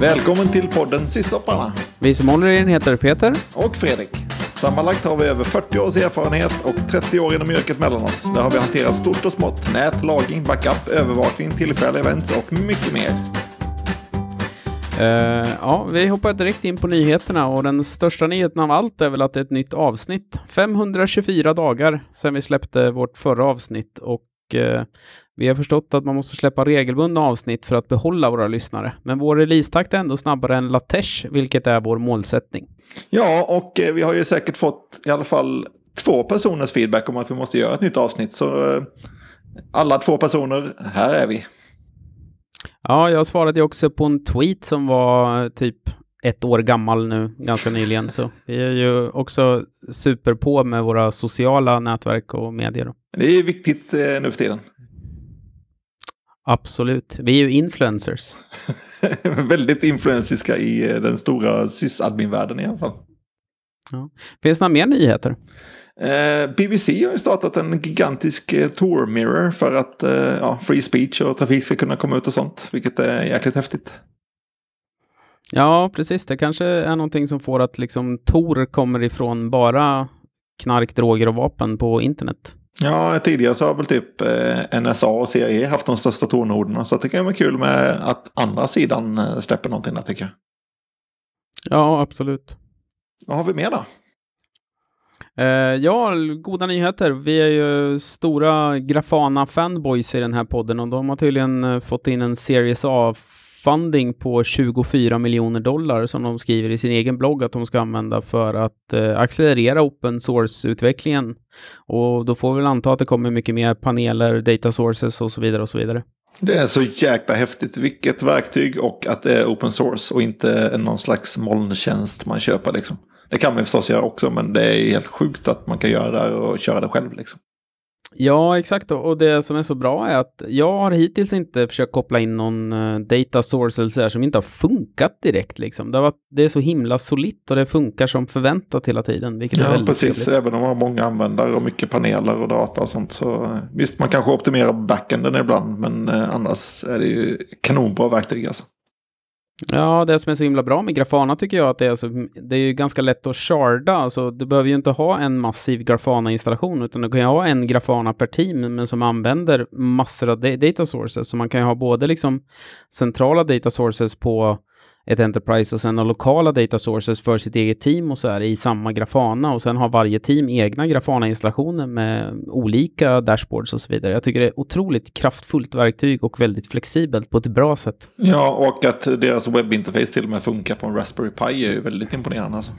Välkommen till podden Sysopparna. Vi som håller i den heter Peter. Och Fredrik. Sammanlagt har vi över 40 års erfarenhet och 30 år inom yrket mellan oss. Där har vi hanterat stort och smått. Nät, lagring, backup, övervakning, tillfälliga events och mycket mer. Uh, ja, vi hoppar direkt in på nyheterna och den största nyheten av allt är väl att det är ett nytt avsnitt. 524 dagar sedan vi släppte vårt förra avsnitt och vi har förstått att man måste släppa regelbundna avsnitt för att behålla våra lyssnare. Men vår releasetakt är ändå snabbare än Latesh, vilket är vår målsättning. Ja, och eh, vi har ju säkert fått i alla fall två personers feedback om att vi måste göra ett nytt avsnitt. Så alla två personer, här är vi. Ja, jag svarade också på en tweet som var typ ett år gammal nu, ganska nyligen. Så vi är ju också super på med våra sociala nätverk och medier. Det är viktigt eh, nu för tiden. Absolut. Vi är ju influencers. Väldigt influensiska i eh, den stora sysadmin-världen i alla fall. Ja. Finns det några mer nyheter? Eh, BBC har ju startat en gigantisk eh, tour mirror för att eh, ja, free speech och trafik ska kunna komma ut och sånt. Vilket är jäkligt häftigt. Ja, precis. Det kanske är någonting som får att liksom Tor kommer ifrån bara knark, droger och vapen på internet. Ja, tidigare så har väl typ eh, NSA och CIA haft de största tornoderna. Så det kan vara kul med att andra sidan eh, släpper någonting där tycker jag. Ja, absolut. Vad har vi mer då? Uh, ja, goda nyheter. Vi är ju stora Grafana-fanboys i den här podden och de har tydligen fått in en Series A-funding på 24 miljoner dollar som de skriver i sin egen blogg att de ska använda för att eh, accelerera open source-utvecklingen. Och då får vi väl anta att det kommer mycket mer paneler, data sources och så vidare och så vidare. Det är så jäkla häftigt vilket verktyg och att det är open source och inte någon slags molntjänst man köper liksom. Det kan man förstås göra också, men det är helt sjukt att man kan göra det och köra det själv. Liksom. Ja, exakt. Och det som är så bra är att jag har hittills inte försökt koppla in någon uh, data source eller så som inte har funkat direkt. Liksom. Det, har varit, det är så himla solitt och det funkar som förväntat hela tiden. Vilket ja, är väldigt precis. Trevligt. Även om man har många användare och mycket paneler och data och sånt. Så visst, man kanske optimerar backenden ibland, men uh, annars är det ju kanonbra verktyg alltså. Ja, det som är så himla bra med Grafana tycker jag att det är, så, det är ju ganska lätt att sharda. Alltså, du behöver ju inte ha en massiv Grafana-installation, utan du kan ju ha en Grafana per team, men som använder massor av data sources. Så man kan ju ha både liksom centrala data sources på ett Enterprise och sen ha lokala data sources för sitt eget team och så här i samma Grafana och sen har varje team egna Grafana-installationer med olika dashboards och så vidare. Jag tycker det är otroligt kraftfullt verktyg och väldigt flexibelt på ett bra sätt. Ja, och att deras webbinterface till och med funkar på en Raspberry Pi är ju väldigt imponerande. Alltså.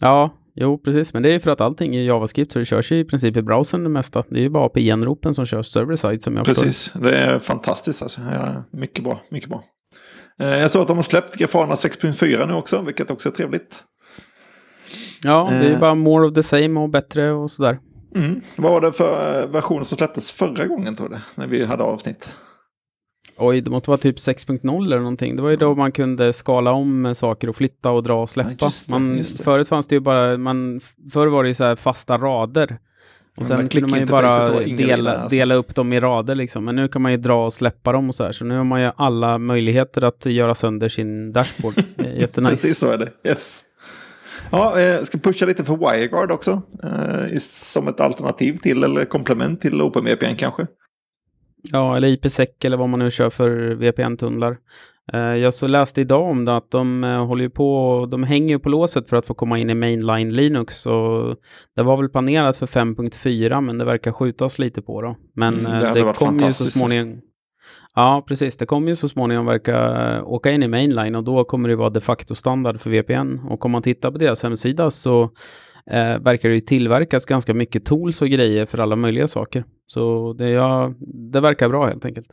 Ja, jo precis, men det är för att allting är JavaScript så det körs ju i princip i browsern det mesta. Det är ju bara API-ropen som körs server-side som jag Precis, förstår. det är fantastiskt alltså. Ja, mycket bra, mycket bra. Eh, jag såg att de har släppt Grafana 6.4 nu också, vilket också är trevligt. Ja, det är uh, bara more of the same och bättre och sådär. Mm. Vad var det för eh, versioner som släpptes förra gången tror du? När vi hade avsnitt. Oj, det måste vara typ 6.0 eller någonting. Det var ju då man kunde skala om saker och flytta och dra och släppa. Ja, just det, man, just det. Förut fanns det ju bara, man, förr var det ju så här fasta rader. Och sen kunde man ju bara dela, alltså. dela upp dem i rader liksom. Men nu kan man ju dra och släppa dem och så här. Så nu har man ju alla möjligheter att göra sönder sin dashboard. Jättenice. Precis så är det. Yes. Ja, jag ska pusha lite för WireGuard också. Eh, som ett alternativ till eller komplement till OpenVPN kanske. Ja, eller IPsec eller vad man nu kör för VPN-tunnlar. Uh, jag så läste idag om det att de uh, håller på, de hänger på låset för att få komma in i mainline Linux. Och det var väl planerat för 5.4 men det verkar skjutas lite på då. Men mm, det, uh, det kommer ju så småningom. Ja, precis. Det kommer ju så småningom verka åka in i mainline och då kommer det vara de facto standard för VPN. Och om man tittar på deras hemsida så eh, verkar det ju tillverkas ganska mycket tools och grejer för alla möjliga saker. Så det, ja, det verkar bra helt enkelt.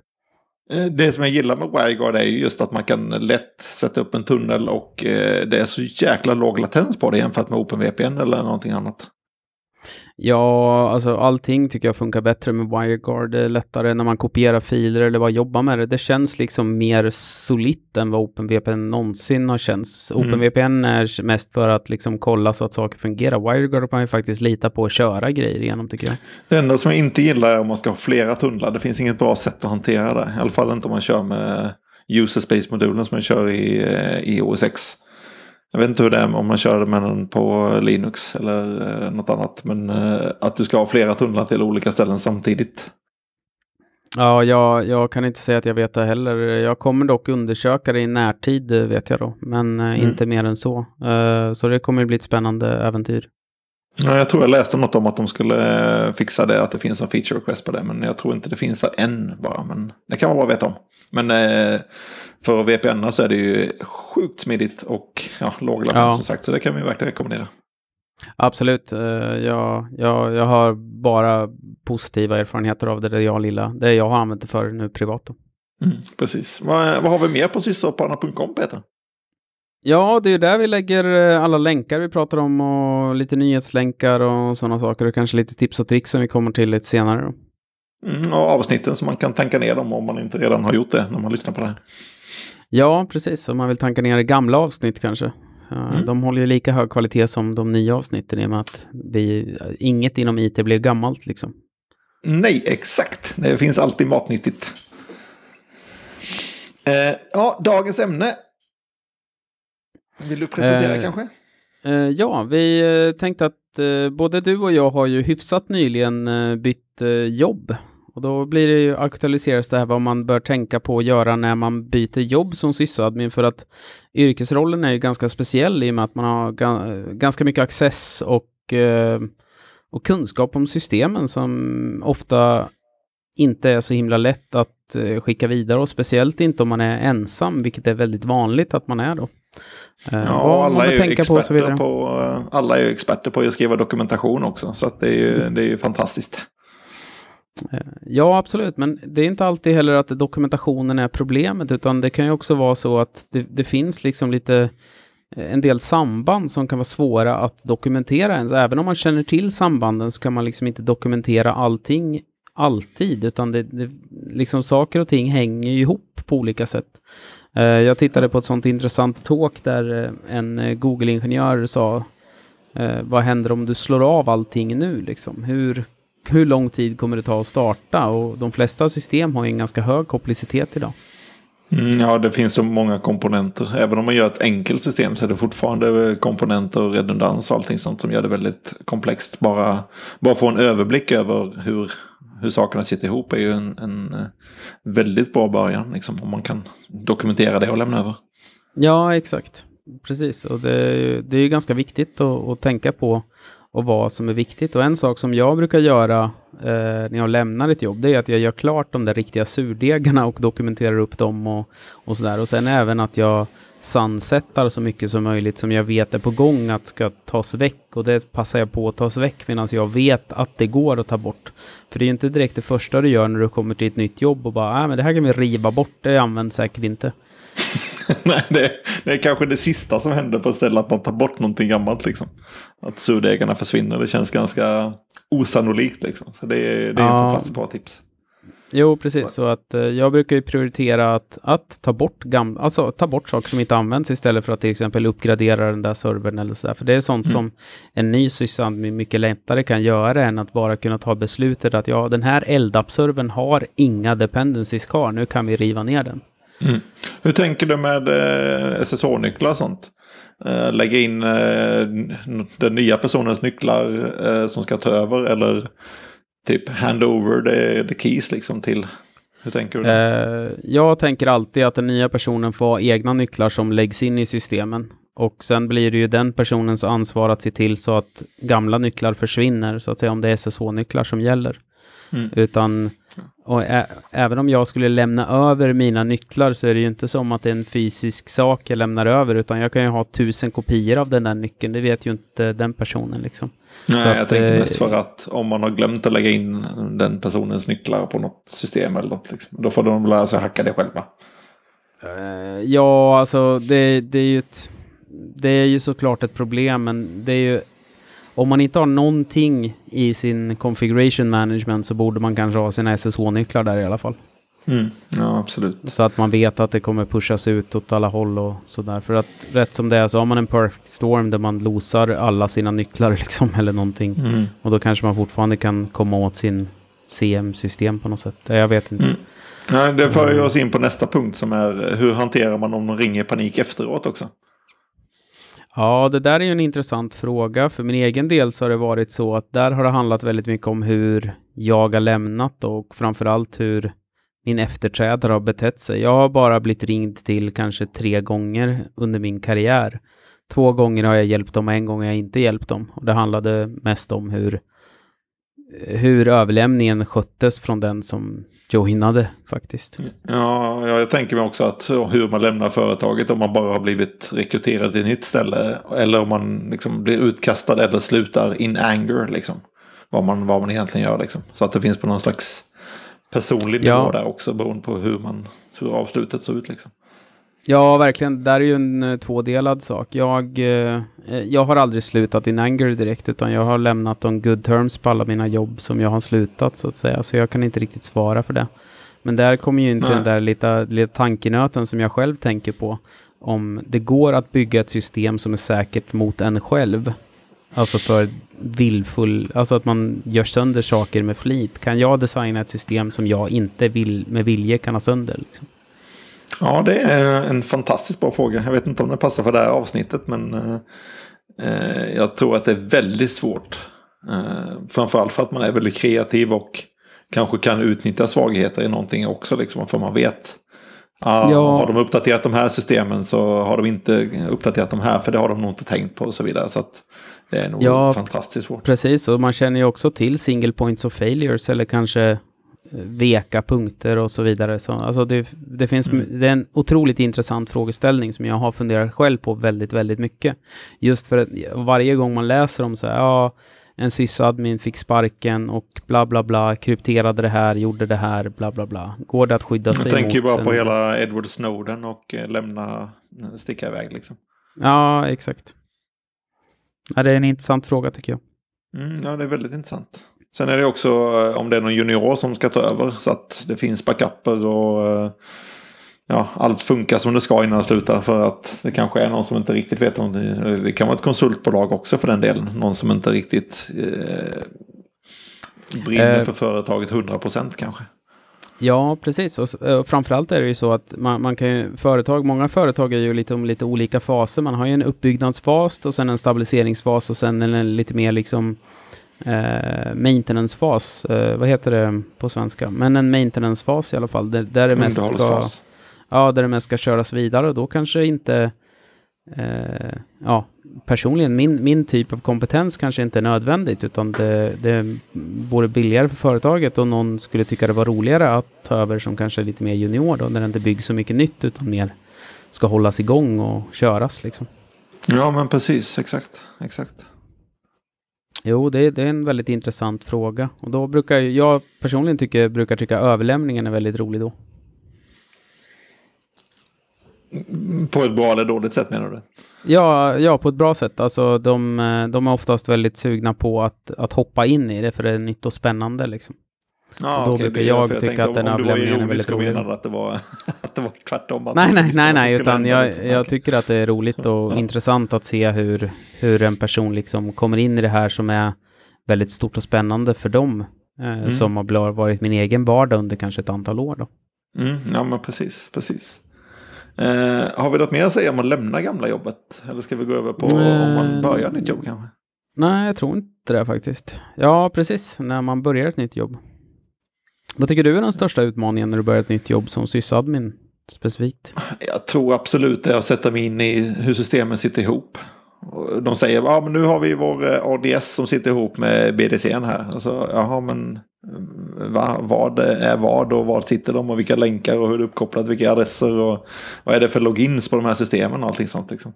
Eh, det som jag gillar med WireGuard är just att man kan lätt sätta upp en tunnel och eh, det är så jäkla låg latens på det jämfört med OpenVPN eller någonting annat. Ja, alltså allting tycker jag funkar bättre med WireGuard. Det är lättare när man kopierar filer eller bara jobbar med det. Det känns liksom mer solitt än vad OpenVPN någonsin har känts. Mm. OpenVPN är mest för att liksom kolla så att saker fungerar. WireGuard kan man ju faktiskt lita på att köra grejer igenom tycker jag. Det enda som jag inte gillar är om man ska ha flera tunnlar. Det finns inget bra sätt att hantera det. I alla fall inte om man kör med user space-modulen som jag kör i, eh, i OS X. Jag vet inte hur det är om man kör med den på Linux eller eh, något annat. Men eh, att du ska ha flera tunnlar till olika ställen samtidigt. Ja, jag, jag kan inte säga att jag vet det heller. Jag kommer dock undersöka det i närtid, vet jag då. Men mm. inte mer än så. Så det kommer bli ett spännande äventyr. Ja, jag tror jag läste något om att de skulle fixa det, att det finns en feature request på det. Men jag tror inte det finns än bara. Men det kan bra att veta om. Men för VPN så är det ju sjukt smidigt och ja, låg latens ja. som sagt. Så det kan vi verkligen rekommendera. Absolut. Uh, jag, jag, jag har bara positiva erfarenheter av det, det jag lilla. Det jag har använt det för nu privat. Mm, precis. Vad, vad har vi mer på sysselpanna.com Peter? Ja, det är där vi lägger eh, alla länkar vi pratar om och lite nyhetslänkar och sådana saker och kanske lite tips och tricks som vi kommer till lite senare. Mm, och avsnitten som man kan tanka ner dem om man inte redan har gjort det när man lyssnar på det här. Ja, precis. Om man vill tanka ner gamla avsnitt kanske. Mm. De håller ju lika hög kvalitet som de nya avsnitten i och med att vi, inget inom IT blir gammalt liksom. Nej, exakt. Det finns alltid matnyttigt. Eh, ja, dagens ämne. Vill du presentera eh, kanske? Eh, ja, vi eh, tänkte att eh, både du och jag har ju hyfsat nyligen eh, bytt jobb. Och då blir det ju aktualiseras det här vad man bör tänka på att göra när man byter jobb som sysadmin för att yrkesrollen är ju ganska speciell i och med att man har ganska mycket access och, eh, och kunskap om systemen som ofta inte är så himla lätt att eh, skicka vidare och speciellt inte om man är ensam, vilket är väldigt vanligt att man är då. Eh, ja, alla är, ju experter på, på, alla är ju experter på att skriva dokumentation också, så det är ju, det är ju fantastiskt. Eh, ja, absolut, men det är inte alltid heller att dokumentationen är problemet, utan det kan ju också vara så att det, det finns liksom lite eh, en del samband som kan vara svåra att dokumentera ens. Även om man känner till sambanden så kan man liksom inte dokumentera allting alltid, utan det, det liksom saker och ting hänger ju ihop på olika sätt. Eh, jag tittade på ett sånt intressant talk där eh, en eh, Google-ingenjör sa vad händer om du slår av allting nu liksom? Hur hur lång tid kommer det ta att starta? Och de flesta system har ju en ganska hög komplicitet idag. Mm, ja, det finns så många komponenter. Även om man gör ett enkelt system så är det fortfarande komponenter och redundans och allting sånt som gör det väldigt komplext. Bara, bara få en överblick över hur, hur sakerna sitter ihop är ju en, en eh, väldigt bra början. Liksom, om man kan dokumentera det och lämna över. Ja, exakt. Precis, och det, det är ganska viktigt att, att tänka på och vad som är viktigt. Och en sak som jag brukar göra eh, när jag lämnar ett jobb, det är att jag gör klart de där riktiga surdegarna och dokumenterar upp dem och, och sådär. Och sen även att jag sunsetar så mycket som möjligt som jag vet är på gång att ska tas väck. Och det passar jag på att tas väck medan jag vet att det går att ta bort. För det är ju inte direkt det första du gör när du kommer till ett nytt jobb och bara, äh, men det här kan vi riva bort, det används säkert inte. Nej, det, det, är kanske det sista som händer på ett ställe att man tar bort någonting gammalt. Liksom. Att surdegarna försvinner, det känns ganska osannolikt. Liksom. Så det, är, det är ja. en fantastiskt bra tips. Jo, precis. Så att eh, jag brukar ju prioritera att, att ta, bort gamla, alltså, ta bort saker som inte används istället för att till exempel uppgradera den där servern eller så där. För det är sånt mm. som en ny sysadmin mycket lättare kan göra än att bara kunna ta beslutet att ja, den här LDAP-servern har inga dependencies kvar, nu kan vi riva ner den. Mm. Hur tänker du med eh, SSH-nycklar och sånt? Eh, lägga in eh, den nya personens nycklar eh, som ska ta över eller typ hand over the, the keys liksom till hur tänker du? Eh, jag tänker alltid att den nya personen får ha egna nycklar som läggs in i systemen. Och sen blir det ju den personens ansvar att se till så att gamla nycklar försvinner, så att säga om det är SSH-nycklar som gäller. Mm. Utan och ä- även om jag skulle lämna över mina nycklar så är det ju inte som att det är en fysisk sak jag lämnar över, utan jag kan ju ha tusen kopior av den där nyckeln. Det vet ju inte den personen liksom. Nej, så jag att, tänkte mest för att om man har glömt att lägga in den personens nycklar på något system eller något, liksom, då får de lära sig hacka det själva. Uh, ja, alltså det, det är ju ett, det är ju såklart ett problem, men det är ju om man inte har någonting i sin configuration management så borde man kanske ha sina SSH-nycklar där i alla fall. Mm. Ja, absolut. Så att man vet att det kommer pushas ut åt alla håll och sådär. För att rätt som det är så har man en perfect storm där man losar alla sina nycklar liksom eller någonting. Mm. Och då kanske man fortfarande kan komma åt sin CM-system på något sätt. Jag vet inte. Mm. Nej, det för oss in på nästa punkt som är hur hanterar man om de ringer panik efteråt också? Ja, det där är ju en intressant fråga. För min egen del så har det varit så att där har det handlat väldigt mycket om hur jag har lämnat och framförallt hur min efterträdare har betett sig. Jag har bara blivit ringd till kanske tre gånger under min karriär. Två gånger har jag hjälpt dem och en gång har jag inte hjälpt dem. Och det handlade mest om hur, hur överlämningen sköttes från den som joinade faktiskt. Ja, jag tänker mig också att hur man lämnar företaget om man bara har blivit rekryterad till ett nytt ställe. Eller om man liksom blir utkastad eller slutar in anger. Liksom. Vad, man, vad man egentligen gör. Liksom. Så att det finns på någon slags personlig nivå ja. där också beroende på hur, man, hur avslutet såg ut. Liksom. Ja, verkligen. Det är ju en uh, tvådelad sak. Jag, uh, jag har aldrig slutat in anger direkt, utan jag har lämnat on good terms på alla mina jobb som jag har slutat, så att säga. Så jag kan inte riktigt svara för det. Men där kommer ju inte den där lite, lite tankenöten som jag själv tänker på. Om det går att bygga ett system som är säkert mot en själv. Alltså för villfull, alltså att man gör sönder saker med flit. Kan jag designa ett system som jag inte vill med vilje kan ha sönder? Liksom? Ja, det är en fantastiskt bra fråga. Jag vet inte om det passar för det här avsnittet, men eh, jag tror att det är väldigt svårt. Eh, framförallt för att man är väldigt kreativ och kanske kan utnyttja svagheter i någonting också, liksom, för man vet. Ah, ja. Har de uppdaterat de här systemen så har de inte uppdaterat de här, för det har de nog inte tänkt på och så vidare. Så det är nog ja, fantastiskt svårt. Precis, och man känner ju också till single points of failures eller kanske veka punkter och så vidare. Så, alltså det, det, finns, mm. det är en otroligt intressant frågeställning som jag har funderat själv på väldigt, väldigt mycket. Just för att varje gång man läser om så här, ja, en sysadmin fick sparken och bla bla bla, krypterade det här, gjorde det här, bla bla bla. Går det att skydda sig mot... Jag tänker bara en... på hela Edward Snowden och eh, lämna, sticka iväg liksom. Ja, exakt. Ja, det är en intressant fråga tycker jag. Mm, ja, det är väldigt intressant. Sen är det också eh, om det är någon junior som ska ta över så att det finns backuper och eh, ja, allt funkar som det ska innan det slutar. För att det kanske är någon som inte riktigt vet om det. Det kan vara ett konsultbolag också för den delen. Någon som inte riktigt eh, brinner eh, för företaget 100% kanske. Ja, precis. Och, och framförallt är det ju så att man, man kan ju, företag, många företag är ju lite om lite olika faser. Man har ju en uppbyggnadsfas och sen en stabiliseringsfas och sen en lite mer liksom eh, maintenancefas. Eh, vad heter det på svenska? Men en maintenancefas i alla fall. Där, där det mest ska, ja, där det mest ska köras vidare och då kanske inte eh, ja, personligen, min, min typ av kompetens kanske inte är nödvändigt utan det, det vore billigare för företaget och någon skulle tycka det var roligare att ta över som kanske lite mer junior då, när det inte byggs så mycket nytt utan mer ska hållas igång och köras liksom. Ja, men precis, exakt, exakt. Jo, det, det är en väldigt intressant fråga och då brukar jag personligen tycker, brukar tycka överlämningen är väldigt rolig då. På ett bra eller dåligt sätt menar du? Ja, ja på ett bra sätt. Alltså, de, de är oftast väldigt sugna på att, att hoppa in i det för det är nytt och spännande. Liksom. Ja, och då okay, brukar jag, jag tycka att den överlämningen är väldigt rolig. Att det var, att det var tvärtom. nej, nej, nej, nej, utan jag, jag tycker att det är roligt och ja. intressant att se hur, hur en person liksom kommer in i det här som är väldigt stort och spännande för dem. Eh, mm. Som har varit min egen vardag under kanske ett antal år. Då. Mm, ja, men precis, precis. Eh, har vi något mer att säga om att lämna gamla jobbet? Eller ska vi gå över på eh, om man börjar nytt jobb kanske? Nej, jag tror inte det faktiskt. Ja, precis. När man börjar ett nytt jobb. Vad tycker du är den största utmaningen när du börjar ett nytt jobb som sysadmin specifikt? Jag tror absolut det är att sätta mig in i hur systemen sitter ihop. De säger ja men nu har vi vår eh, ADS som sitter ihop med BDC här. Alltså, jaha men mm, va, vad är vad och var sitter de och vilka länkar och hur det är uppkopplat, vilka adresser och vad är det för logins på de här systemen och allting sånt. Liksom.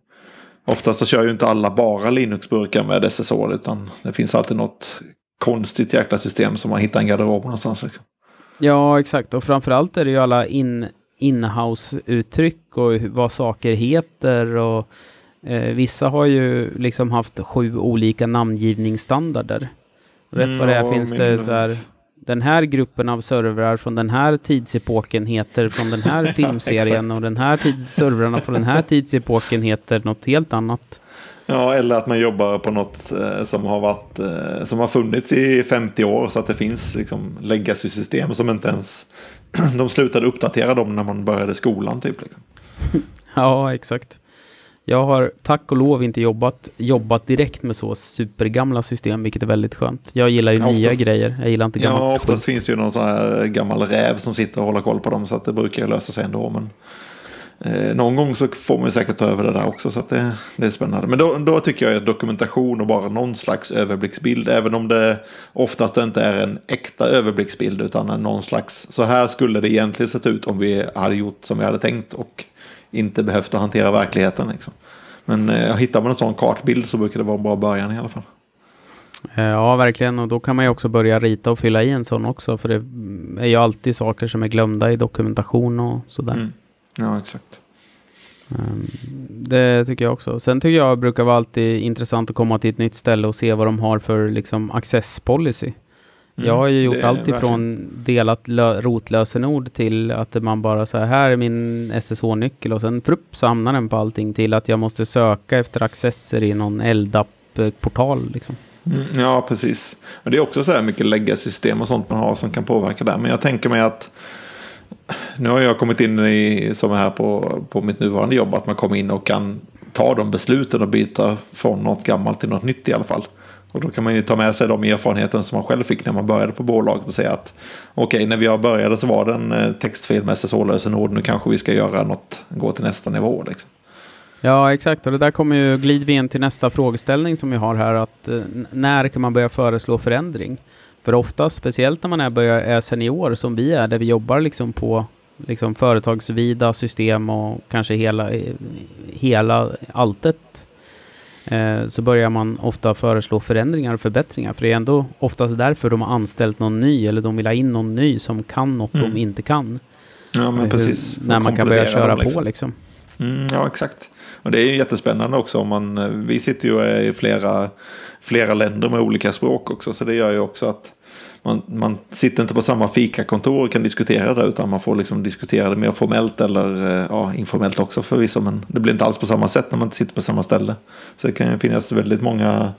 Oftast så kör ju inte alla bara Linux-burkar med SSH utan det finns alltid något konstigt jäkla system som man hittar en garderob någonstans. Liksom. Ja, exakt. Och framförallt är det ju alla in, inhouse-uttryck och vad saker heter och eh, vissa har ju liksom haft sju olika namngivningsstandarder. Rätt vad det är finns det så här den här gruppen av servrar från den här tidsepoken heter från den här filmserien och den här tids servrarna från den här tidsepoken heter något helt annat. Ja, eller att man jobbar på något eh, som har, varit, eh, som har funnits i 50 år så att det finns liksom legacy-system som inte ens... De slutade uppdatera dem när man började skolan typ. Liksom. Ja, exakt. Jag har tack och lov inte jobbat, jobbat direkt med så supergamla system, vilket är väldigt skönt. Jag gillar ju ja, nya grejer, jag gillar inte gamla. Ja, oftast finns det ju någon sån här gammal räv som sitter och håller koll på dem, så att det brukar lösa sig ändå. Men eh, någon gång så får man säkert ta över det där också, så det, det är spännande. Men då, då tycker jag att dokumentation och bara någon slags överblicksbild, även om det oftast inte är en äkta överblicksbild, utan någon slags, så här skulle det egentligen sett ut om vi hade gjort som vi hade tänkt. Och inte behövt att hantera verkligheten. Liksom. Men eh, hittar man en sån kartbild så brukar det vara en bra början i alla fall. Eh, ja, verkligen. Och då kan man ju också börja rita och fylla i en sån också. För det är ju alltid saker som är glömda i dokumentation och sådär. Mm. Ja, exakt. Um, det tycker jag också. Sen tycker jag brukar vara alltid intressant att komma till ett nytt ställe och se vad de har för liksom access policy. Mm, jag har ju gjort allt ifrån delat rotlösenord till att man bara så här, här är min SSH-nyckel och sen frupp så hamnar den på allting till att jag måste söka efter accesser i någon LDAP-portal liksom. Mm, ja, precis. Och det är också så här mycket läggarsystem och sånt man har som kan påverka där. Men jag tänker mig att nu har jag kommit in i, som är här på, på mitt nuvarande jobb, att man kommer in och kan ta de besluten och byta från något gammalt till något nytt i alla fall. Och då kan man ju ta med sig de erfarenheter som man själv fick när man började på bolaget och säga att okej, okay, när vi började så var det en eh, textfil med SSH-lösenord, nu kanske vi ska göra något, gå till nästa nivå. Liksom. Ja, exakt. Och det där kommer ju glida vi in till nästa frågeställning som vi har här, att eh, när kan man börja föreslå förändring? För ofta, speciellt när man är, börjar, är senior som vi är, där vi jobbar liksom på liksom företagsvida system och kanske hela, eh, hela alltet Eh, så börjar man ofta föreslå förändringar och förbättringar. För det är ändå oftast därför de har anställt någon ny eller de vill ha in någon ny som kan något mm. de inte kan. Ja, men eh, precis. När man kan börja köra liksom. på liksom. Mm, ja, exakt. Och det är ju jättespännande också. Om man, eh, vi sitter ju i flera, flera länder med olika språk också. Så det gör ju också att man, man sitter inte på samma fikakontor och kan diskutera det utan man får liksom diskutera det mer formellt eller eh, ja, informellt också förvisso. Men det blir inte alls på samma sätt när man inte sitter på samma ställe. Så det kan finnas väldigt många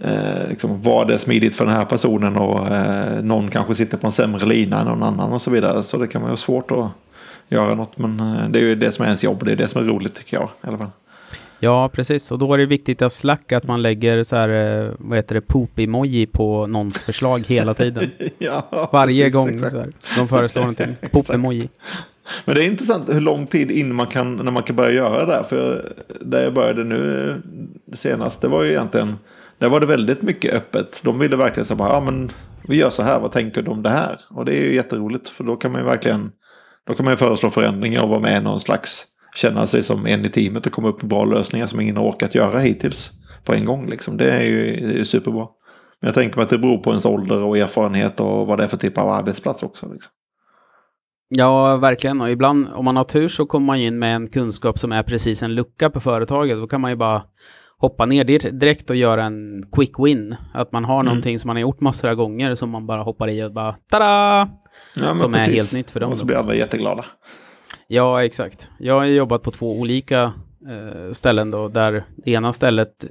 eh, liksom, vad är smidigt för den här personen och eh, någon kanske sitter på en sämre lina än någon annan och så vidare. Så det kan vara svårt att göra något. Men eh, det är ju det som är ens jobb. Det är det som är roligt tycker jag i alla fall. Ja, precis. Och då är det viktigt att Slack att man lägger så här, eh, vad heter det, poop-emoji på någons förslag hela tiden. ja, Varje gång exakt. så här, de föreslår någonting. Poop-emoji. Men det är intressant hur lång tid in man kan, när man kan börja göra det. För där jag började nu senast, det var ju egentligen, där var det väldigt mycket öppet. De ville verkligen säga, ja men vi gör så här, vad tänker du om det här? Och det är ju jätteroligt, för då kan man ju verkligen, då kan man ju föreslå förändringar och vara med i någon slags känna sig som en i teamet och komma upp med bra lösningar som ingen har orkat göra hittills på en gång. Liksom. Det är ju, det är ju superbra. Men jag tänker mig att det beror på ens ålder och erfarenhet och vad det är för typ av arbetsplats också. Liksom. Ja, verkligen. Och ibland, om man har tur så kommer man in med en kunskap som är precis en lucka på företaget. Då kan man ju bara hoppa ner direkt och göra en quick win. Att man har mm. någonting som man har gjort massor av gånger som man bara hoppar i och bara tada! Ja, som precis. är helt nytt för dem. Och så blir alla jätteglada. Ja, exakt. Jag har jobbat på två olika eh, ställen då, där det ena stället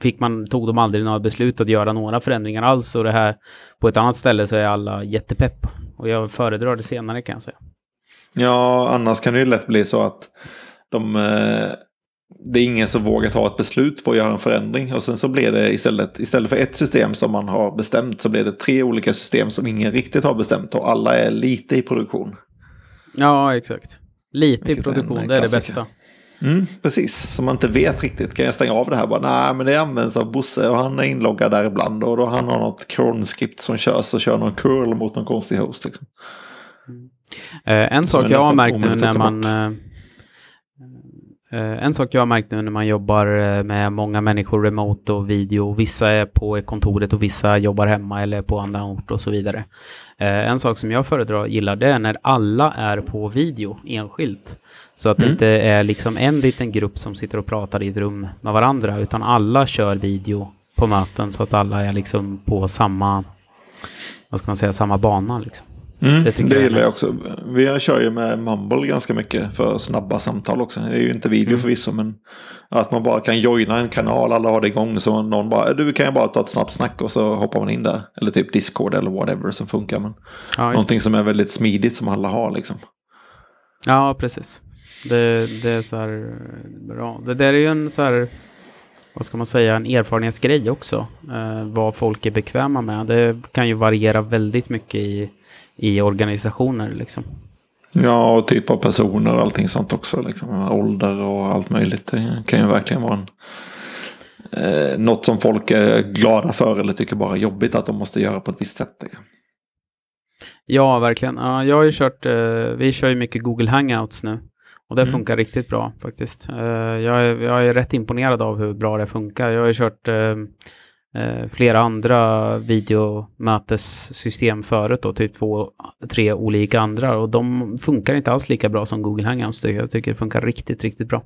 fick man, tog de aldrig några beslut att göra några förändringar alls och det här på ett annat ställe så är alla jättepepp. Och jag föredrar det senare kan jag säga. Ja, annars kan det ju lätt bli så att de, eh, det är ingen som vågar ta ett beslut på att göra en förändring. Och sen så blir det istället, istället för ett system som man har bestämt så blir det tre olika system som ingen riktigt har bestämt och alla är lite i produktion. Ja, exakt. Lite Vilket i produktion, är det är det bästa. Mm, precis, som man inte vet riktigt. Kan jag stänga av det här? Bara, Nej, men det används av Bosse och han är inloggad där ibland. Och då han har något cron-skript som körs och kör någon curl mot någon konstig host. Liksom. Mm. Eh, en sak jag har märkt nu när man... Eh, eh, en sak jag har märkt nu när man jobbar eh, med många människor remote och video. Vissa är på kontoret och vissa jobbar hemma eller på andra ort och så vidare. Eh, en sak som jag föredrar gillar det är när alla är på video enskilt. Så att mm. det inte är liksom en liten grupp som sitter och pratar i ett rum med varandra utan alla kör video på möten så att alla är liksom på samma, vad ska man säga, samma bana liksom. Mm, det, det gillar jag också. Vi kör ju med Mumble ganska mycket för snabba samtal också. Det är ju inte video mm. förvisso men att man bara kan joina en kanal, alla har det igång så någon bara, du kan ju bara ta ett snabbt snack och så hoppar man in där. Eller typ Discord eller whatever som funkar. Men ja, någonting som är väldigt smidigt som alla har liksom. Ja, precis. Det, det är så här bra. Det där är ju en så här vad ska man säga, en erfarenhetsgrej också. Eh, vad folk är bekväma med. Det kan ju variera väldigt mycket i, i organisationer liksom. Ja, och typ av personer och allting sånt också. Liksom. Ålder och allt möjligt. Det kan ju verkligen vara en, eh, något som folk är glada för eller tycker bara är jobbigt att de måste göra på ett visst sätt. Liksom. Ja, verkligen. Ja, jag har ju kört, eh, vi kör ju mycket Google Hangouts nu. Och det mm. funkar riktigt bra faktiskt. Uh, jag, är, jag är rätt imponerad av hur bra det funkar. Jag har ju kört uh, Eh, flera andra videomötessystem förut då, typ två, tre olika andra och de funkar inte alls lika bra som Google Hangouts. Jag tycker det funkar riktigt, riktigt bra.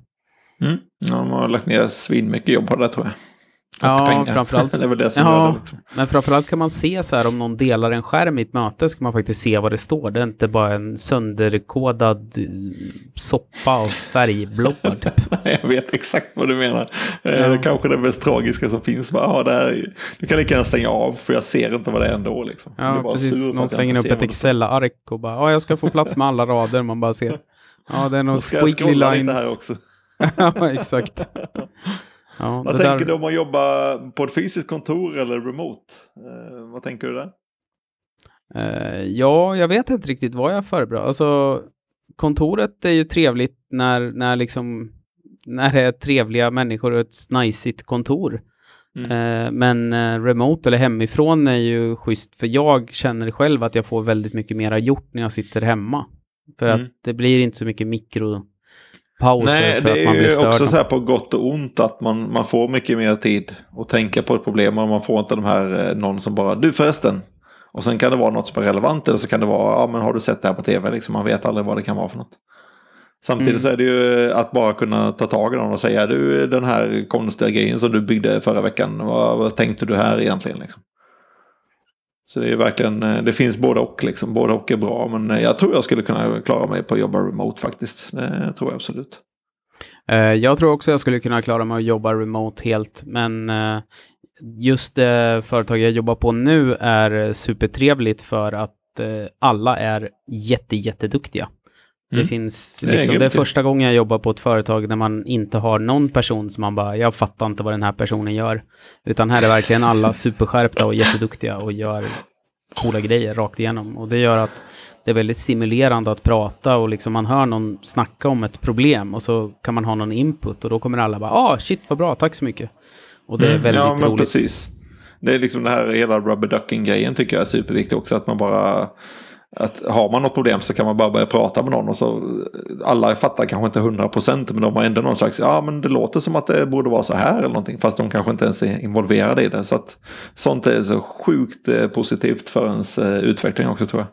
Mm. Ja, de har lagt ner svinmycket jobb på det tror jag. Ja, pengar. framförallt. det är väl det som ja, det, liksom. Men framförallt kan man se så här om någon delar en skärm i ett möte så kan man faktiskt se vad det står. Det är inte bara en sönderkodad eh, soppa av färgblobbar typ. jag vet exakt vad du menar. Ja. Det är kanske det mest tragiska som finns. Bara, det här, du kan lika gärna stänga av för jag ser inte vad det är ändå. Liksom. Ja, precis. Någon slänger upp ett Excel-ark och bara, ja, jag ska få plats med alla rader. Man bara ser. Ja, det är någon squiggly lines. Här också. ja, exakt. Ja, vad tänker där... du om att jobba på ett fysiskt kontor eller remote? Eh, vad tänker du där? Eh, ja, jag vet inte riktigt vad jag föredrar. Alltså, kontoret är ju trevligt när, när, liksom, när det är trevliga människor och ett najsigt kontor. Mm. Eh, men eh, remote eller hemifrån är ju schysst, för jag känner själv att jag får väldigt mycket mera gjort när jag sitter hemma. För mm. att det blir inte så mycket mikro pauser Nej, för att man blir störd. Det är också så här på gott och ont att man, man får mycket mer tid att tänka på ett problem och man får inte de här eh, någon som bara du förresten. Och sen kan det vara något som är relevant eller så kan det vara ja men har du sett det här på tv liksom man vet aldrig vad det kan vara för något. Samtidigt mm. så är det ju att bara kunna ta tag i någon och säga du den här konstiga grejen som du byggde förra veckan vad, vad tänkte du här egentligen liksom. Så det är verkligen, eh, det finns både och liksom. Både och är bra. Men eh, jag tror jag skulle kunna klara mig på att jobba remote faktiskt. Det tror jag absolut. Eh, jag tror också jag skulle kunna klara mig att jobba remote helt. Men just det företag jag jobbar på nu är supertrevligt för att alla är jätte, jätteduktiga. Mm. Det finns liksom, det är, det är första gången jag jobbar på ett företag där man inte har någon person som man bara, jag fattar inte vad den här personen gör. Utan här är verkligen alla superskärpta och jätteduktiga och gör coola grejer rakt igenom. Och det gör att det är väldigt stimulerande att prata och liksom man hör någon snacka om ett problem och så kan man ha någon input och då kommer alla bara, ah shit vad bra, tack så mycket. Och det är mm, väldigt ja, men roligt. Precis. Det är liksom det här hela rubber ducking grejen tycker jag är superviktigt också. Att man bara att har man något problem så kan man bara börja prata med någon och så alla fattar kanske inte hundra procent men de har ändå någon slags ja men det låter som att det borde vara så här eller någonting fast de kanske inte ens är involverade i det så att sånt är så sjukt eh, positivt för ens eh, utveckling också tror jag.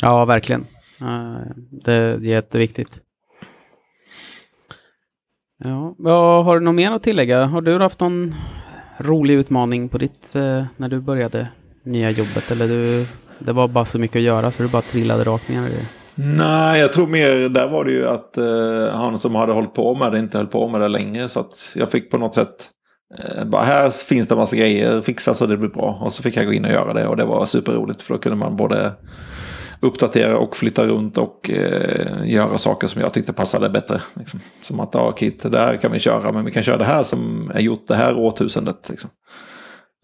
Ja verkligen. Eh, det är jätteviktigt. Ja, har du något mer att tillägga? Har du haft någon rolig utmaning på ditt när du började nya jobbet eller du det var bara så mycket att göra så det bara trillade rakt ner i det. Nej, jag tror mer där var det ju att eh, han som hade hållit på med det inte höll på med det längre. Så att jag fick på något sätt eh, bara här finns det massa grejer, fixa så det blir bra. Och så fick jag gå in och göra det och det var superroligt för då kunde man både uppdatera och flytta runt och eh, göra saker som jag tyckte passade bättre. Liksom. Som att, ja Kit, det här kan vi köra, men vi kan köra det här som är gjort det här årtusendet. Liksom.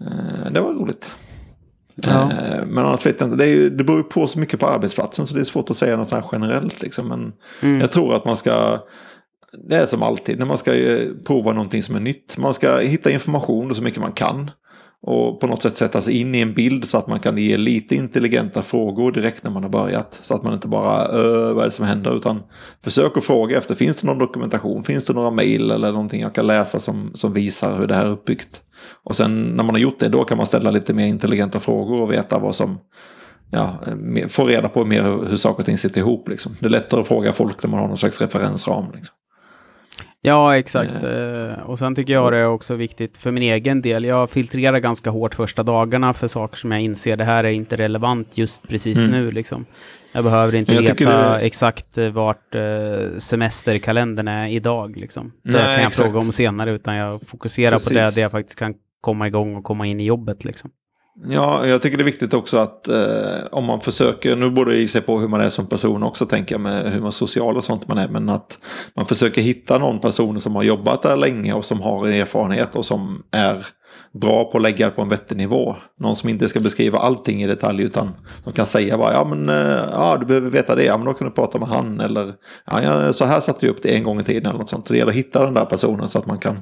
Eh, det var roligt. Ja. Eh, men annars vet jag inte. Det, är ju, det beror på så mycket på arbetsplatsen så det är svårt att säga något här generellt. Liksom. Men mm. jag tror att man ska... Det är som alltid när man ska eh, prova någonting som är nytt. Man ska hitta information så mycket man kan. Och på något sätt sätta sig in i en bild så att man kan ge lite intelligenta frågor direkt när man har börjat. Så att man inte bara vad är det som händer utan försök att fråga efter finns det någon dokumentation, finns det några mejl eller någonting jag kan läsa som, som visar hur det här är uppbyggt. Och sen när man har gjort det då kan man ställa lite mer intelligenta frågor och veta vad som ja, få reda på mer hur saker och ting sitter ihop. Liksom. Det är lättare att fråga folk när man har någon slags referensram. Liksom. Ja, exakt. Eh. Och sen tycker jag det är också viktigt för min egen del. Jag filtrerar ganska hårt första dagarna för saker som jag inser det här är inte relevant just precis mm. nu. Liksom. Jag behöver inte jag veta det... exakt eh, vart eh, semesterkalendern är idag. Liksom. Nej, det kan jag exakt. fråga om senare, utan jag fokuserar precis. på det där jag faktiskt kan komma igång och komma in i jobbet. Liksom. Ja, jag tycker det är viktigt också att eh, om man försöker, nu beror det i sig på hur man är som person också tänker jag med hur man social och sånt man är, men att man försöker hitta någon person som har jobbat där länge och som har erfarenhet och som är bra på att lägga det på en vettig nivå. Någon som inte ska beskriva allting i detalj utan som kan säga bara ja men eh, ja du behöver veta det, ja men då kan du prata med han eller ja, så här satte vi upp det en gång i tiden eller något sånt. Så det gäller att hitta den där personen så att man kan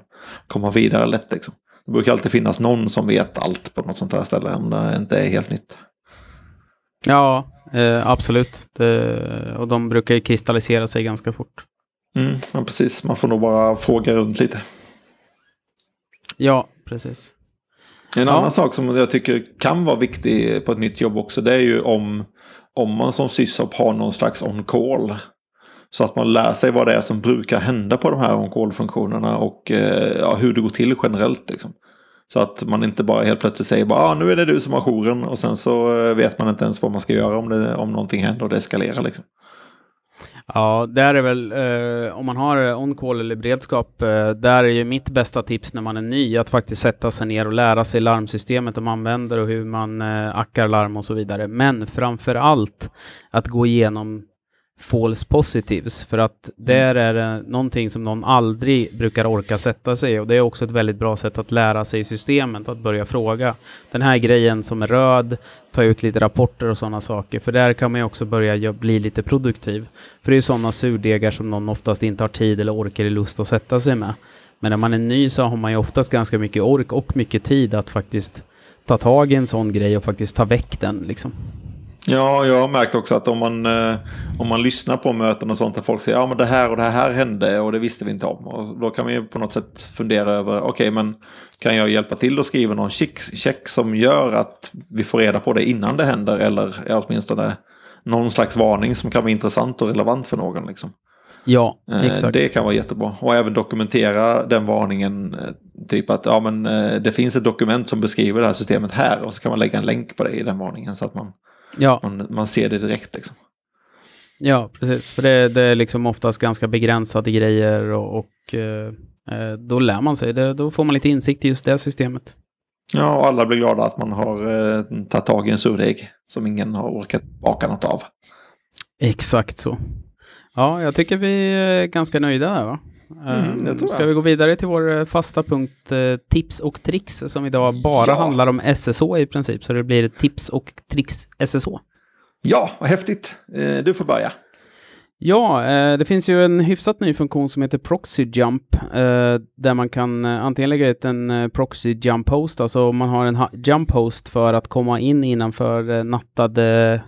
komma vidare lätt liksom. Det brukar alltid finnas någon som vet allt på något sånt här ställe om det inte är helt nytt. Ja, eh, absolut. Det, och de brukar ju kristallisera sig ganska fort. Mm, ja, precis. Man får nog bara fråga runt lite. Ja, precis. En annan sak som jag tycker kan vara viktig på ett nytt jobb också. Det är ju om, om man som sysop har någon slags on-call. Så att man lär sig vad det är som brukar hända på de här on-call-funktionerna och eh, ja, hur det går till generellt. Liksom. Så att man inte bara helt plötsligt säger bara ah, nu är det du som har jouren och sen så eh, vet man inte ens vad man ska göra om, det, om någonting händer och det eskalerar. Liksom. Ja, där är väl, eh, om man har on-call eller beredskap, eh, där är ju mitt bästa tips när man är ny att faktiskt sätta sig ner och lära sig larmsystemet de använder och hur man eh, ackar larm och så vidare. Men framför allt att gå igenom false positives för att där är det någonting som någon aldrig brukar orka sätta sig och det är också ett väldigt bra sätt att lära sig systemet, att börja fråga. Den här grejen som är röd, ta ut lite rapporter och sådana saker, för där kan man ju också börja bli lite produktiv. För det är sådana surdegar som någon oftast inte har tid eller orkar eller lust att sätta sig med. Men när man är ny så har man ju oftast ganska mycket ork och mycket tid att faktiskt ta tag i en sån grej och faktiskt ta väck den liksom. Ja, jag har märkt också att om man, eh, om man lyssnar på möten och sånt där folk säger ja men det här och det här hände och det visste vi inte om. Och då kan vi på något sätt fundera över, okej okay, men kan jag hjälpa till att skriva någon check, check som gör att vi får reda på det innan det händer eller åtminstone någon slags varning som kan vara intressant och relevant för någon. Liksom. Ja, eh, exakt. Det kan vara jättebra. Och även dokumentera den varningen. Eh, typ att ja, men, det finns ett dokument som beskriver det här systemet här och så kan man lägga en länk på det i den varningen så att man Ja. Man, man ser det direkt liksom. Ja, precis. För det, det är liksom oftast ganska begränsade grejer och, och eh, eh, då lär man sig. Det, då får man lite insikt i just det systemet. Ja, och alla blir glada att man har eh, tagit tag i en surdeg som ingen har orkat baka något av. Exakt så. Ja, jag tycker vi är ganska nöjda där va? Mm, ehm, Ska vi gå vidare till vår eh, fasta punkt eh, tips och tricks som idag bara ja. handlar om SSH i princip. Så det blir tips och tricks SSH. Ja, vad häftigt. Eh, du får börja. Ja, det finns ju en hyfsat ny funktion som heter Proxy Jump där man kan antingen lägga ut en Proxy Jump Host, alltså om man har en Jump Host för att komma in innanför nattade,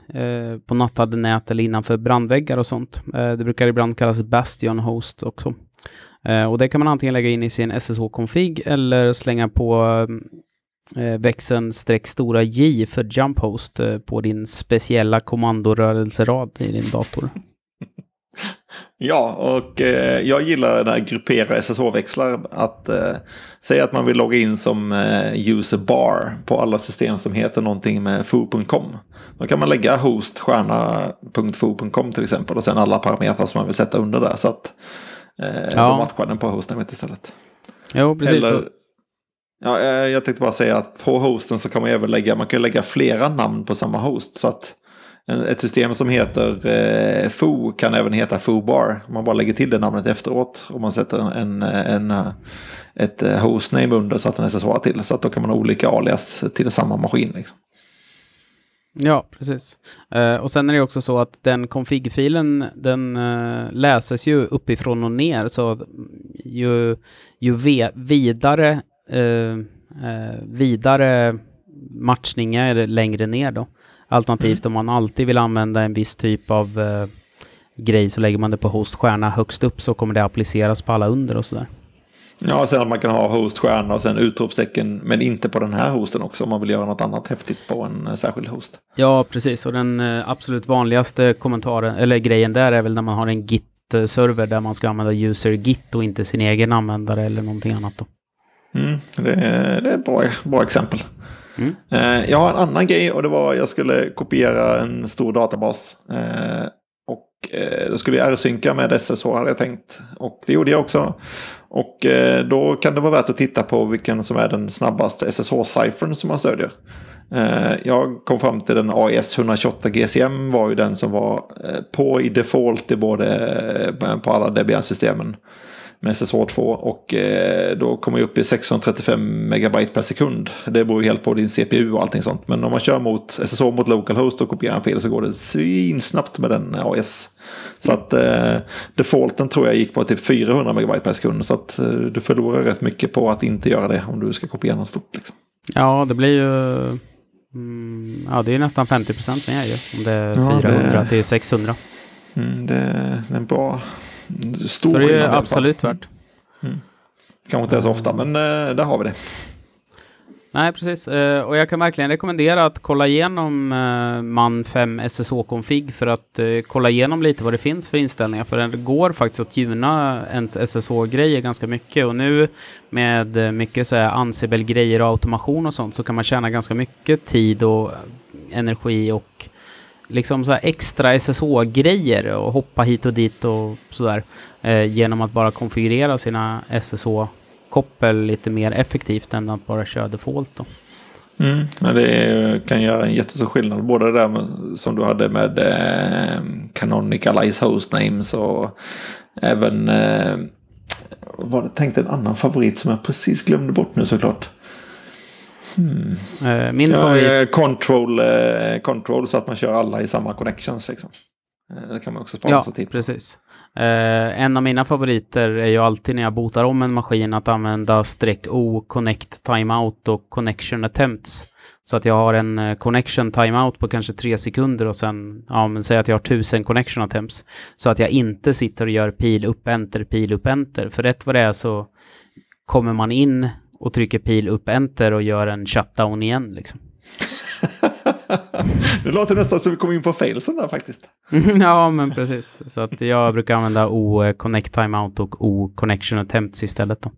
på nattade nät eller innanför brandväggar och sånt. Det brukar ibland kallas Bastion Host också. Eh, och det kan man antingen lägga in i sin SSH-config eller slänga på eh, växeln streck stora J för jump host eh, på din speciella kommandorörelserad i din dator. Ja, och eh, jag gillar den här gruppera SSH-växlar. Att eh, säga att man vill logga in som eh, user bar på alla system som heter någonting med foo.com. Då kan man lägga host stjärna.foo.com till exempel och sen alla parametrar som man vill sätta under där. Så att Eh, ja. Då matchar den på hostnamnet istället. Jo, precis. Eller, ja, eh, jag tänkte bara säga att på hosten så kan man även lägga, man kan lägga flera namn på samma host. Så att ett system som heter eh, Foo kan även heta Foobar. Man bara lägger till det namnet efteråt. Och man sätter en, en, ett hostname under så att den är så till. Så att då kan man ha olika alias till samma maskin. Liksom. Ja, precis. Uh, och sen är det också så att den config-filen den uh, läses ju uppifrån och ner så ju, ju vidare, uh, vidare matchningar längre ner då. Alternativt mm. om man alltid vill använda en viss typ av grej så lägger man det på hoststjärna högst upp så kommer det appliceras på alla under och sådär. Ja, sen att man kan ha hoststjärna och sen utropstecken, men inte på den här hosten också om man vill göra något annat häftigt på en eh, särskild host. Ja, precis. Och den eh, absolut vanligaste kommentaren, eller grejen där är väl när man har en git testserver där man ska använda user git och inte sin egen användare eller någonting annat. Då. Mm, det, är, det är ett bra, bra exempel. Mm. Eh, jag har en annan grej och det var att jag skulle kopiera en stor databas. Och då skulle jag R-synka med SSH hade jag tänkt. Och det gjorde jag också. Och eh, då kan det vara värt att titta på vilken som är den snabbaste SSH-ciphern som man stödjer. Eh, jag kom fram till den AES 128 GCM var ju den som var eh, på i default i både på alla Debian-systemen med SSH2 och eh, då kommer jag upp i 635 megabyte per sekund. Det beror ju helt på din CPU och allting sånt. Men om man kör mot SSH mot localhost och kopierar en fil så går det svinsnabbt med den AES. Så att eh, defaulten tror jag gick på typ 400 megabyte per sekund. Så att eh, du förlorar rätt mycket på att inte göra det om du ska kopiera något stort. Liksom. Ja, det blir ju... Mm, ja, det är nästan 50 procent mer ju. Om det är 400 ja, det... till 600. Mm, det, det är en bra Stor så det är absolut värt. Mm. Kanske inte så ofta, men uh, där har vi det. Nej, precis. Uh, och jag kan verkligen rekommendera att kolla igenom uh, MAN 5 SSH-config för att kolla igenom lite vad det finns för inställningar. För det går faktiskt att tuna ens SSH-grejer ganska mycket. Och nu med mycket så här Ansible-grejer och automation och sånt så kan man tjäna ganska mycket tid och energi och liksom så extra SSH-grejer och hoppa hit och dit och sådär. Eh, genom att bara konfigurera sina SSH-koppel lite mer effektivt än att bara köra default. Då. Mm, ja, det kan göra en jättestor skillnad. Både det där med, som du hade med eh, Canonicalize Host Names och även eh, var det tänkt en annan favorit som jag precis glömde bort nu såklart. Hmm. Eh, min ja, favorit... Control, eh, control så att man kör alla i samma connections. Liksom. Eh, det kan man också spara ja, sig till. precis. Eh, en av mina favoriter är ju alltid när jag botar om en maskin att använda streck O, connect timeout och connection attempts. Så att jag har en connection timeout på kanske tre sekunder och sen, ja men säg att jag har tusen connection attempts. Så att jag inte sitter och gör pil upp enter, pil upp enter. För rätt vad det är så kommer man in och trycker pil upp enter och gör en shutdown igen liksom. det låter nästan som vi kom in på failsen där faktiskt. ja, men precis. Så att jag brukar använda O-connect timeout och O-connection attempts istället då.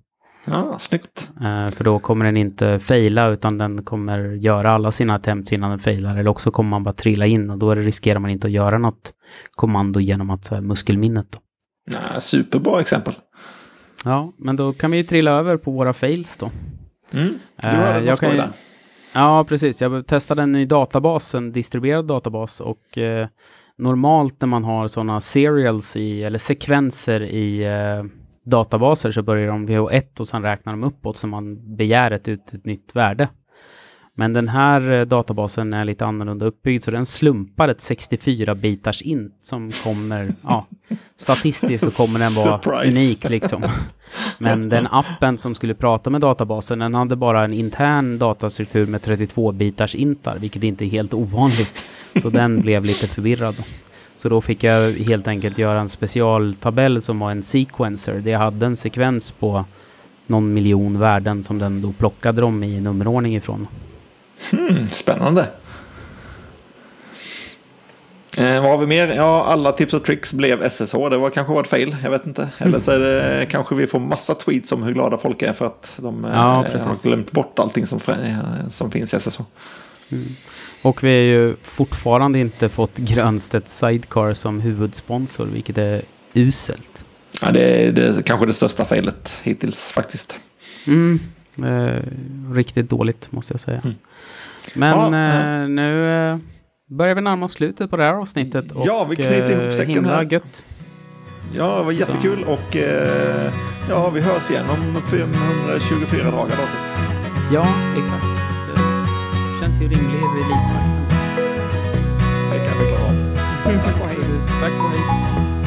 Ja, snyggt. Uh, för då kommer den inte faila utan den kommer göra alla sina attempts innan den failar. Eller också kommer man bara trilla in och då riskerar man inte att göra något kommando genom att uh, muskelminnet. Då. Ja, superbra exempel. Ja, men då kan vi ju trilla över på våra fails då. Mm. Du hade uh, jag kan ju, Ja, precis. Jag testade en ny databas, en distribuerad databas och eh, normalt när man har sådana serials i, eller sekvenser i eh, databaser så börjar de vid 1 och sen räknar de uppåt så man begär ett, ut ett nytt värde. Men den här eh, databasen är lite annorlunda uppbyggd så den slumpar ett 64-bitars int som kommer, ja, statistiskt så kommer den vara Surprise. unik liksom. Men den appen som skulle prata med databasen, den hade bara en intern datastruktur med 32-bitars intar, vilket inte är helt ovanligt. Så den blev lite förvirrad. Så då fick jag helt enkelt göra en specialtabell som var en sequencer, där jag hade en sekvens på någon miljon värden som den då plockade dem i nummerordning ifrån. Hmm, spännande. Eh, vad har vi mer? Ja, alla tips och tricks blev SSH. Det var kanske var ett fail. Jag vet inte. Eller så är det kanske vi får massa tweets om hur glada folk är för att de eh, ja, har glömt bort allting som, eh, som finns i SSH. Mm. Och vi har ju fortfarande inte fått Grönstedt Sidecar som huvudsponsor, vilket är uselt. Ja, det är, det är kanske det största failet hittills faktiskt. Mm. Eh, riktigt dåligt måste jag säga. Mm. Men ja, eh, nu eh, börjar vi närma oss slutet på det här avsnittet. Ja, vi knyter ihop säcken himla här. gött. Ja, det var jättekul och eh, ja, vi hörs igen om 524 dagar. Då. Ja, exakt. Det känns ju rimlig releasetakt. Det kan vi klara av. Tack och hej. Tack och hej.